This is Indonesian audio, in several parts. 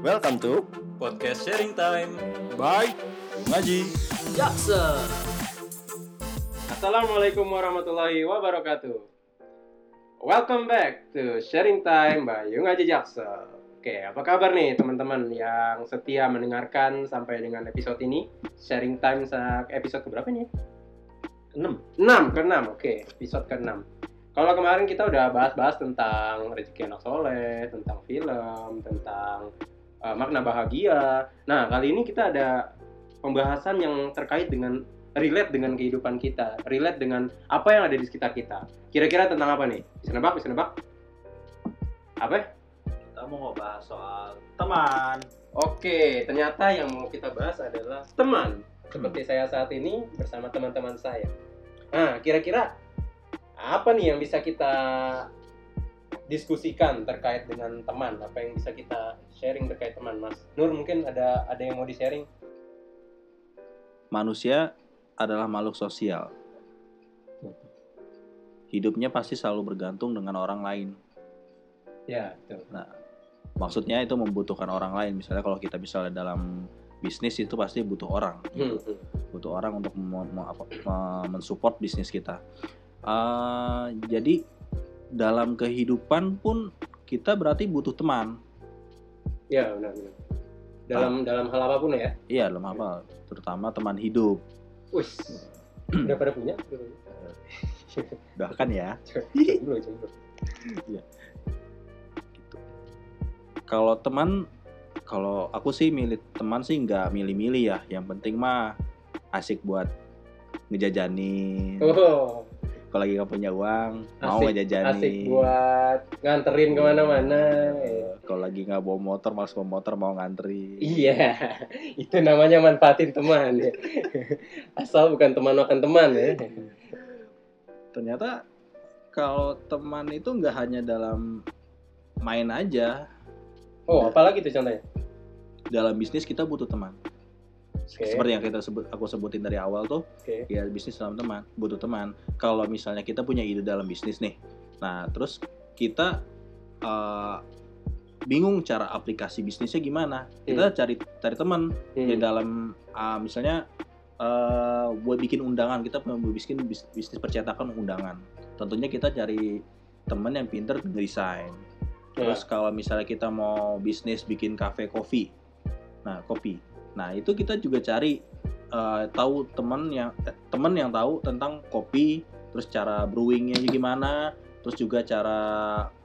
Welcome to Podcast Sharing Time. Bye Ngaji. Jackson. Assalamualaikum warahmatullahi wabarakatuh. Welcome back to Sharing Time by Yung Aji Jaksel. Oke, apa kabar nih teman-teman yang setia mendengarkan sampai dengan episode ini? Sharing Time sa- episode keberapa nih? 6. 6 ke 6, oke, episode ke 6. Kalau kemarin kita udah bahas-bahas tentang rezeki anak soleh, tentang film, tentang uh, makna bahagia. Nah, kali ini kita ada pembahasan yang terkait dengan relate dengan kehidupan kita, relate dengan apa yang ada di sekitar kita. Kira-kira tentang apa nih? Bisa nebak, bisa nebak? Apa? Kita mau ngebahas soal teman. Oke, ternyata yang mau kita bahas adalah teman. Seperti saya saat ini bersama teman-teman saya. Nah, kira-kira apa nih yang bisa kita diskusikan terkait dengan teman? Apa yang bisa kita sharing terkait teman, Mas? Nur, mungkin ada ada yang mau di-sharing? manusia adalah makhluk sosial. Hidupnya pasti selalu bergantung dengan orang lain. Ya, betul. Maksudnya itu membutuhkan orang lain. Misalnya kalau kita misalnya dalam bisnis itu pasti butuh orang. Hmm, hmm. Butuh orang untuk mensupport bisnis kita. Eh, jadi dalam kehidupan pun kita berarti butuh teman. Ya, benar, benar. Dalam dalam hal apa pun ya. Iya, dalam apa? Terutama teman hidup. Wih. Udah pada punya? Udah punya? Bahkan ya. Jomblo, jomblo. kalau teman kalau aku sih milih teman sih nggak milih-milih ya yang penting mah asik buat ngejajanin Oh, kalau lagi nggak punya uang mau Asik- ngejajanin asik buat nganterin ke mana-mana. Eh, kalau lagi nggak bawa motor malas bawa motor mau ngantri Iya, itu namanya manfaatin teman ya. Asal bukan teman makan teman ya. ternyata kalau teman itu nggak hanya dalam main aja Oh, apalagi tuh contohnya? dalam bisnis kita butuh teman Oke. seperti yang kita sebut aku sebutin dari awal tuh Oke. ya bisnis dalam teman butuh teman kalau misalnya kita punya ide dalam bisnis nih nah terus kita eh, bingung cara aplikasi bisnisnya gimana kita cari cari teman Hmm. di dalam ah, misalnya eh, buat bikin undangan kita mau bikin bis- bisnis percetakan undangan tentunya kita cari teman yang pinter ngedesain Ya. terus kalau misalnya kita mau bisnis bikin kafe kopi nah kopi nah itu kita juga cari eh, tahu teman yang eh, teman yang tahu tentang kopi terus cara brewingnya gimana terus juga cara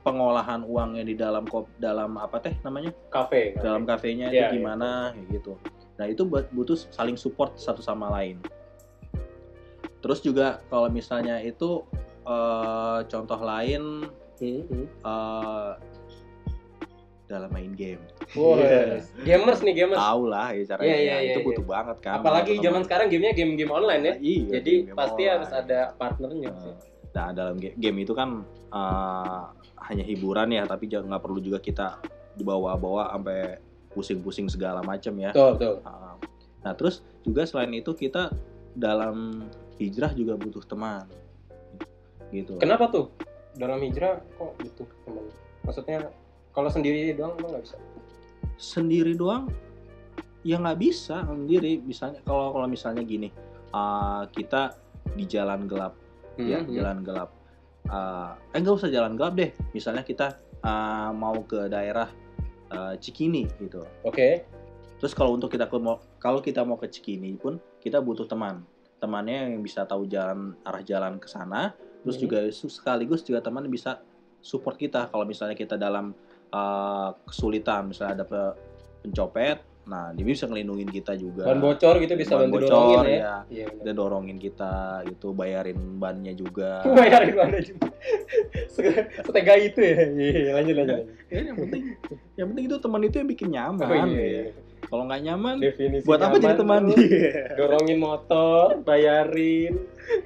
pengolahan uangnya di dalam kop dalam apa teh namanya kafe. dalam kafenya Iya, itu gimana kayak gitu. Nah itu buat butuh saling support satu sama lain. Terus juga kalau misalnya itu eh, contoh lain Hmm, hmm. eh, dalam main game, Wah, Iya. gamers nih gamers. tahu lah ya caranya Iya, iya, itu iya, butuh banget kan. Apalagi zaman sekarang gamenya game-game online ya. Iya, Jadi game-game pasti online. harus ada partnernya. sih. Eh, Nah dalam ga- game itu kan eh, hanya hiburan ya, tapi jangan nggak perlu juga kita dibawa-bawa sampai pusing-pusing segala macam ya. Betul, betul. Ah. Nah, terus juga selain itu kita dalam hijrah juga butuh teman. Gitu. Kenapa tuh? Dalam hijrah kok butuh teman? Maksudnya kalau sendiri doang emang nggak bisa? Sendiri doang ya nggak bisa sendiri. Misalnya kalau kalau misalnya gini, ah, kita di jalan gelap ya, Hmm, hmm. jalan gelap. Ah, eh nggak usah jalan gelap deh. Misalnya kita ah, mau ke daerah ah, Cikini gitu. Oke. Terus kalau untuk kita ke kalau kita mau ke Cikini pun kita butuh teman. Temannya yang bisa tahu jalan arah jalan ke sana, terus Mhm. juga sekaligus juga teman bisa support kita kalau misalnya kita dalam uh, kesulitan, misalnya ada pe- pencopet, nah dia bisa ngelindungin kita juga. Ban bocor gitu bisa Ban bantu bocor, dorongin ya. ya. Iya. benar. Dan dorongin kita gitu, bayarin bannya juga. Bayarin mana juga. Se- Setega itu ya. Iya, lanjut lanjut. lanjut. Ya, yang penting yang penting itu teman itu yang bikin nyaman. Oh, iya, ya. iya. Kalau nggak nyaman, Definisi buat apa jadi teman? Dorongin motor, bayarin.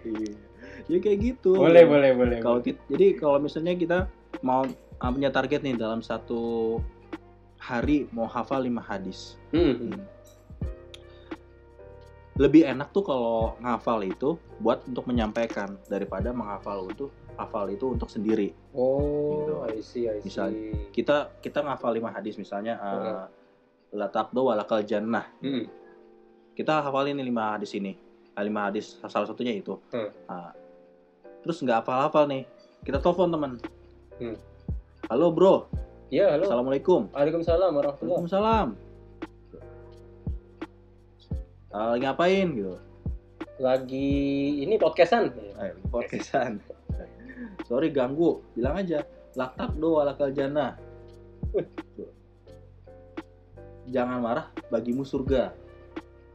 Iya. Ya kayak gitu. Boleh, boleh, boleh. Kalau jadi kalau misalnya kita mau uh, punya target nih dalam satu hari mau hafal 5 hadis. Hmm, hmm. lebih enak tuh kalau ngafal itu buat untuk menyampaikan daripada menghafal itu hafal itu untuk sendiri. Oh, Gitu. I see, I see. Misal- Kita kita ngafal lima hadis misalnya uh, la taqdu wa lakal jannah. Hmm. Kita hafalin lima hadis ini. Nah, lima hadis salah satunya itu. Hmm. Nah, terus nggak hafal-hafal nih. Kita telepon teman. Hmm. Halo bro, Iya, halo. assalamualaikum. Waalaikumsalam warahmatullahi Waalaikumsalam. Ah, lagi ngapain gitu? Lagi ini podcastan. Eh, podcastan. Sorry ganggu, bilang aja. Laktak do walakal jannah. Jangan marah, bagimu surga.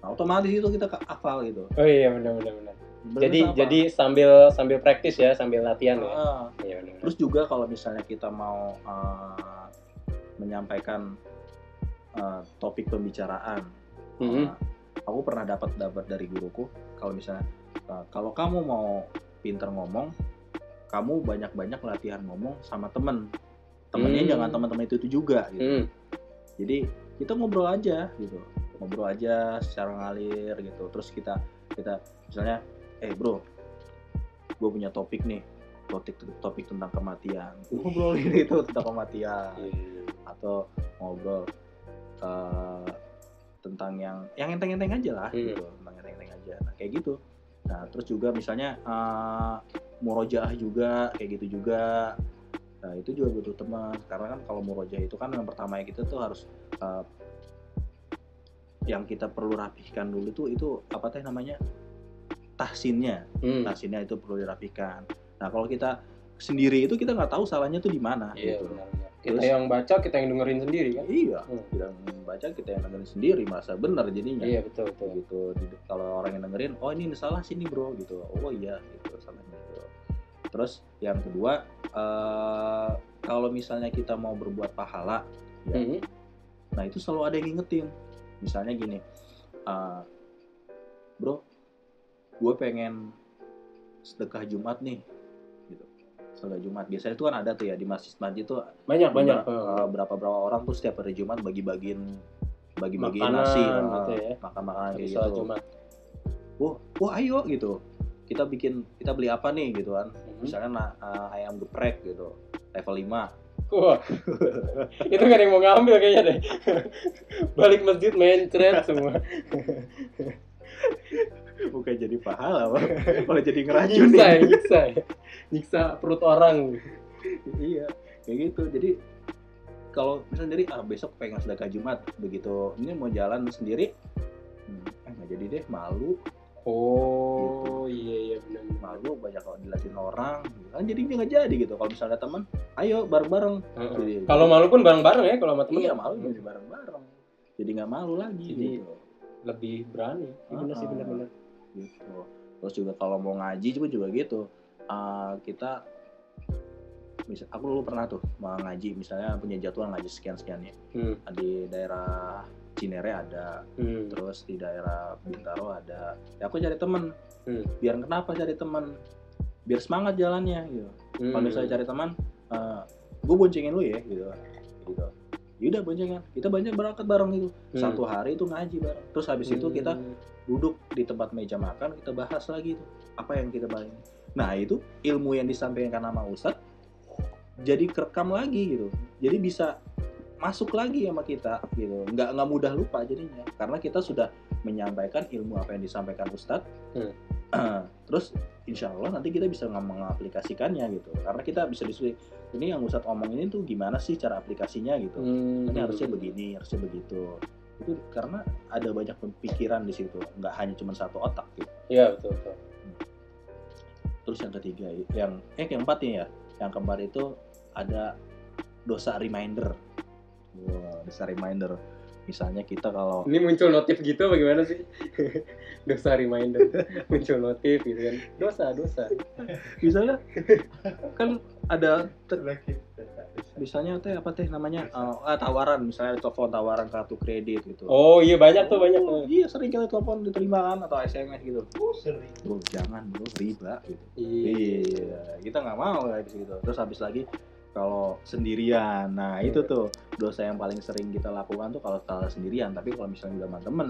Nah, otomatis itu kita ke- hafal gitu. Oh iya benar benar benar. Bener Jadi apa? jadi sambil sambil praktis ya, sambil latihan ya. Ah, Iya terus juga kalau misalnya kita mau ah, menyampaikan ah, topik pembicaraan, Mhm. ah, aku pernah dapat dapat dari guruku kalau misalnya ah, kalau kamu mau pinter ngomong, kamu banyak-banyak latihan ngomong sama temen. Temennya Hmm. jangan teman-teman itu itu juga gitu. Hmm. Jadi kita ngobrol aja gitu, ngobrol aja secara ngalir gitu. Terus kita kita misalnya, eh bro, gue punya topik nih, topik topik tentang kematian. Ngobrolin itu tentang kematian Iya. atau ngobrol eh, tentang yang yang enteng-enteng aja lah Hmm. gitu, tentang enteng-enteng aja. Nah kayak gitu. Nah terus juga misalnya eh, murojaah juga kayak gitu juga. Nah itu juga butuh teman karena kan kalau murojaah itu kan yang pertama ya kita tuh harus eh, yang kita perlu rapihkan dulu tuh itu apa teh namanya tahsinnya Hmm. tahsinnya itu perlu dirapikan. Nah kalau kita sendiri itu kita nggak tahu salahnya tuh di mana Iya gitu. benar benar. Kita Terus- yang baca, kita yang dengerin sendiri kan. Iya, Hmm. kita membaca kita yang dengerin sendiri merasa benar jadinya. Iya betul betul. Gitu. Kalau orang yang dengerin, oh ini salah sini bro, gitu. Oh iya, gitu salahnya gitu. Terus yang kedua, eh, kalau misalnya kita mau berbuat pahala, ya, Mhm. nah itu selalu ada yang ngingetin. Misalnya gini, eh, bro, gue pengen sedekah Jumat nih, gitu. Sedekah Jumat biasanya itu kan ada tuh ya di masjid-masjid tuh Banyak banyak. Ber- berapa berapa orang tuh setiap hari Jumat bagi-bagiin bagi-bagi nasi gitu eh, ya. makan makanan kayak gitu Jumat. wah wah ayo gitu kita bikin kita beli apa nih gitu kan Mhm. misalnya eh, ayam geprek gitu level 5 Wah, itu gak ada yang mau ngambil kayaknya deh. Balik masjid mencret semua. bukan jadi pahala malah jadi ngeracun Nyiksa ya, nih nyiksa. Ya. Nyiksa perut orang. iya kayak gitu. Jadi kalau misalnya sendiri ah besok pengen sedekah Jumat begitu. Ini mau jalan sendiri hmm, eh nggak jadi deh malu. Oh, iya iya benar. malu banyak kalau diliatin orang. Kan jadinya nggak jadi gitu. Kalau misalnya teman ayo bareng-bareng. Heeh. Jadi- Kalau malu pun bareng-bareng ya kalau sama temen. iya malu jadi bareng-bareng. Jadi nggak malu lagi Jadi- gitu Lebih berani. Iya, Benar sih Ah. benar-benar. gitu terus juga kalau mau ngaji juga juga gitu Ah, kita misal aku dulu pernah tuh mau ngaji misalnya punya jadwal ngaji sekian sekian ya Hmm. di daerah Cinere ada Hmm. terus di daerah Bintaro ada ya aku cari temen Hmm. biar kenapa cari teman biar semangat jalannya gitu Hmm. kalau misalnya cari teman gue boncengin lu ya gitu gitu yaudah boncengan kita banyak berangkat bareng gitu Hmm. satu hari itu ngaji bareng. Terus habis itu kita Hmm. duduk di tempat meja makan kita bahas lagi tuh apa yang kita bahas nah itu ilmu yang disampaikan sama Ustadz jadi kerekam lagi gitu. Jadi bisa masuk lagi sama kita gitu. Nggak nggak mudah lupa jadinya. Karena kita sudah menyampaikan ilmu apa yang disampaikan Ustadz terus insya Allah nanti kita bisa mengaplikasikannya gitu. Karena kita bisa disuruh ini yang Ustadz omong ini tuh gimana sih cara aplikasinya? gitu. Hmm. ini harusnya begini harusnya begitu. Itu karena ada banyak pemikiran di situ nggak hanya cuma satu otak gitu. Iya betul betul. terus yang ketiga yang eh yang keempat nih ya. Yang keempat itu ada dosa reminder. Wah, dosa reminder misalnya kita kalau Ini muncul notif gitu bagaimana sih? dosa reminder. muncul notif gitu kan. Dosa, dosa. misalnya kan ada te- misalnya teh apa teh namanya eh, ah, tawaran misalnya telepon tawaran kartu kredit gitu Oh iya banyak tuh banyak Oh, tuh. iya sering kita telepon diterima kan atau SMS gitu Oh, sering. bro jangan bro riba gitu Iya. Iya, kita nggak mau kayak gitu. Terus habis lagi kalau sendirian, nah itu tuh dosa yang paling sering kita lakukan tuh kalau kalau sendirian. Tapi kalau misalnya udah sama temen,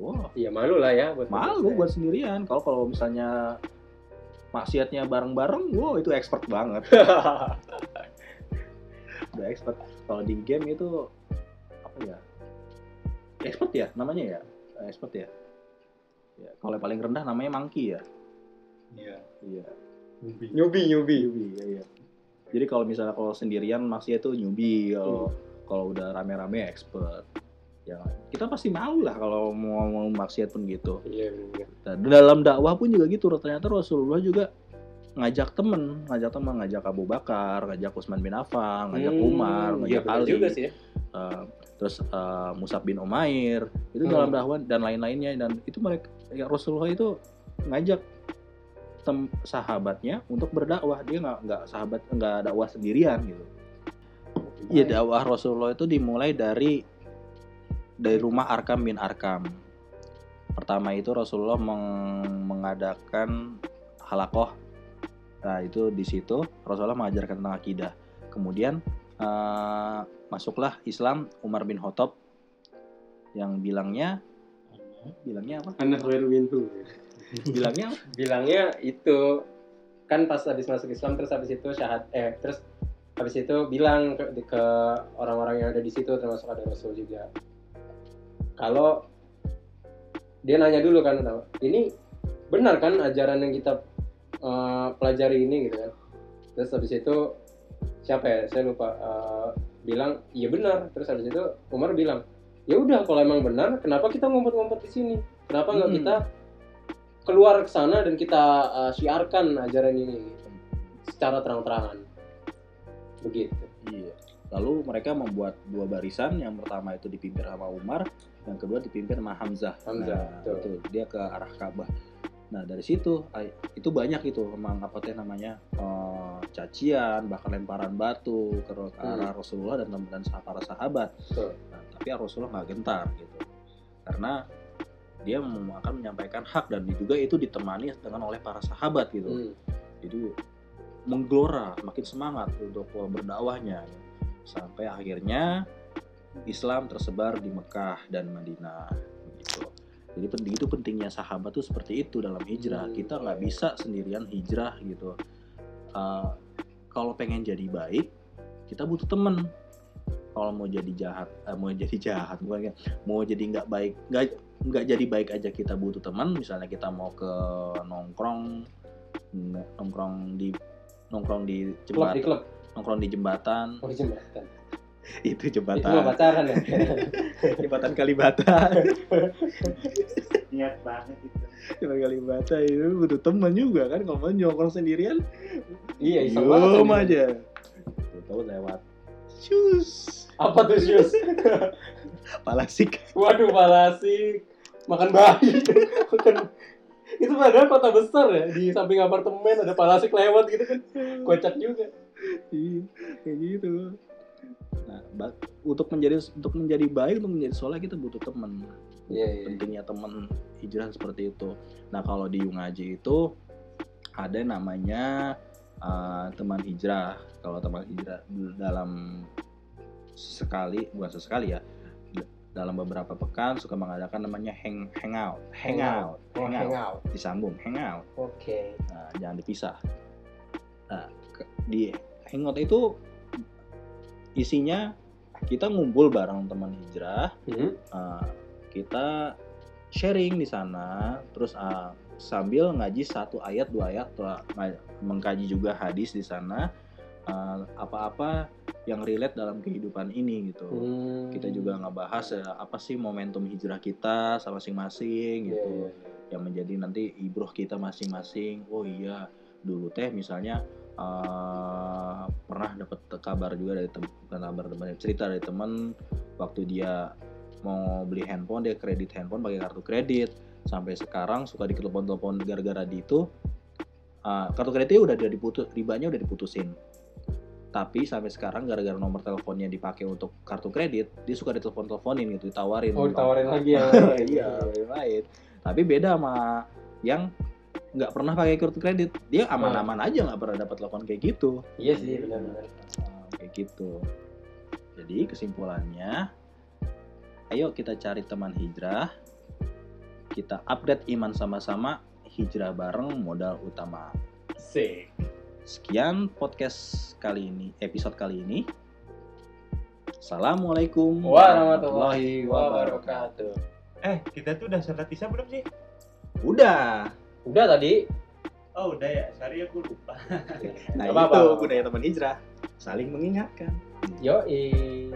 wah Iya malu lah ya buat malu buat sendirian. Kalau kalau misalnya maksiatnya bareng-bareng, wow itu expert banget. Udah expert. Kalau di game itu apa ya? expert ya namanya ya expert ya ya kalau yang paling rendah namanya monkey ya Iya. iya Nyubi, nyubi. newbie ya, iya. Jadi kalau misalnya kalau sendirian masih itu newbie kalau kalau udah rame-rame expert. Ya kita pasti mau lah kalau mau mau maksiat pun gitu. Iya benar. Nah, dalam dakwah pun juga gitu ternyata Rasulullah juga ngajak temen. Ngajak teman ngajak Abu Bakar ngajak Utsman bin Affan ngajak Hmm, Umar iya ngajak benar Ali. juga sih ya. eh, terus eh, Musab bin Umair. Itu Hmm. dalam dakwah dan lain-lainnya. Dan itu mereka ya Rasulullah itu ngajak tem sahabatnya untuk berdakwah dia nggak nggak sahabat nggak dakwah sendirian gitu Iya dakwah Rasulullah itu dimulai dari dari rumah Arkam bin Arkam. Pertama itu Rasulullah meng- mengadakan halakoh. Nah itu di situ Rasulullah mengajarkan tentang akidah. Kemudian eh, masuklah Islam Umar bin Khattab yang bilangnya bilangnya apa? Anak minhu. Bilangnya? Bilangnya itu kan pas habis masuk Islam terus habis itu syahad eh terus habis itu bilang ke, ke orang-orang yang ada di situ termasuk ada Rasul juga. Kalau dia nanya dulu kan ini benar kan ajaran yang kita eh, pelajari ini gitu kan. Terus habis itu siapa ya? Saya lupa eh, bilang iya benar. Terus habis itu Umar bilang ya udah kalau emang benar kenapa kita ngumpet-ngumpet di sini? Kenapa nggak Hmm. kita keluar ke sana dan kita uh, siarkan ajaran ini gitu. secara terang-terangan begitu Iya. Lalu mereka membuat dua barisan, yang pertama itu dipimpin sama Umar, yang kedua dipimpin sama Hamzah. Hamzah, nah, betul. itu dia ke arah Ka'bah. Nah dari situ itu banyak itu memang apa teh namanya eh, cacian, bahkan lemparan batu ke, Hmm. arah Rasulullah dan sah- para sahabat. Betul. Nah, tapi Rasulullah nggak gentar gitu, karena dia akan menyampaikan hak dan juga itu ditemani dengan oleh para sahabat gitu. Hmm. jadi menggelora makin semangat untuk berdakwahnya. Sampai akhirnya Islam tersebar di Mekah dan Madinah gitu. Jadi penting itu pentingnya sahabat tuh seperti itu dalam hijrah. Hmm. kita nggak bisa sendirian hijrah gitu. Uh, kalau pengen jadi baik kita butuh temen. Kalau mau jadi jahat eh, mau jadi jahat bukan mau jadi nggak baik nggak nggak jadi baik aja kita butuh teman. Misalnya kita mau ke nongkrong nongkrong di nongkrong di klub di jembatan. klub. Nongkrong di jembatan. Oh di jembatan. Itu itu jembatan pacaran ya? Jembatan Kalibata. Niat banget itu. jembatan Kalibata itu butuh teman juga kan. Kalau mau nongkrong sendirian iya iseng banget. aja. Tahu lewat shoes apa tuh Syus palasik waduh palasik makan bayi. Makan. Itu padahal kota besar ya. Di samping apartemen ada palasik lewat gitu kan. Kocak juga. Iya, kayak gitu. Nah, untuk menjadi untuk menjadi baik, untuk menjadi soleh kita butuh teman. Iya, iya. Pentingnya teman hijrah seperti itu. Nah, kalau di Yungaji itu ada namanya uh, teman hijrah. Kalau teman hijrah dalam sekali, bukan sesekali ya, dalam beberapa pekan suka mengadakan namanya hang hangout, hangout, Oh, hangout, hangout. disambung hangout. Oke. Nah, jangan dipisah. Nah, ke- di hangout itu isinya kita ngumpul bareng teman hijrah, Hmm. uh, kita sharing di sana, terus uh, sambil ngaji satu ayat dua ayat, mengkaji juga hadis di sana, uh, apa-apa yang relate dalam kehidupan ini gitu. Hmm. Kita juga ngebahas uh, apa sih momentum hijrah kita sama masing-masing gitu iya, yang menjadi nanti ibroh kita masing-masing. Oh iya, dulu teh misalnya eh, pernah dapat kabar juga dari tem- bukan kabar teman cerita dari teman waktu dia mau beli handphone dia kredit handphone pakai kartu kredit sampai sekarang suka ditelepon-telepon gara-gara di itu eh, kartu kreditnya udah udah diputus ribanya udah diputusin. Tapi sampai sekarang gara-gara nomor teleponnya dipakai untuk kartu kredit dia suka ditelepon-teleponin gitu ditawarin. Oh, ditawarin lagi ya. iya lain tapi beda sama yang nggak pernah pakai kartu kredit. Dia aman-aman aja nggak pernah dapat telepon kayak gitu. Iya sih, benar-benar. Nah, kayak gitu. Jadi kesimpulannya ayo kita cari teman hijrah kita update iman sama-sama hijrah bareng modal utama Sik. sekian podcast kali ini episode kali ini Assalamualaikum Warahmatullahi wabarakatuh. Eh, kita tuh udah sholat isya belum sih? Udah. Udah tadi. Oh udah ya, sorry aku lupa. Nah Nggak apa-apa. itu gunanya teman hijrah, saling mengingatkan. Yoi.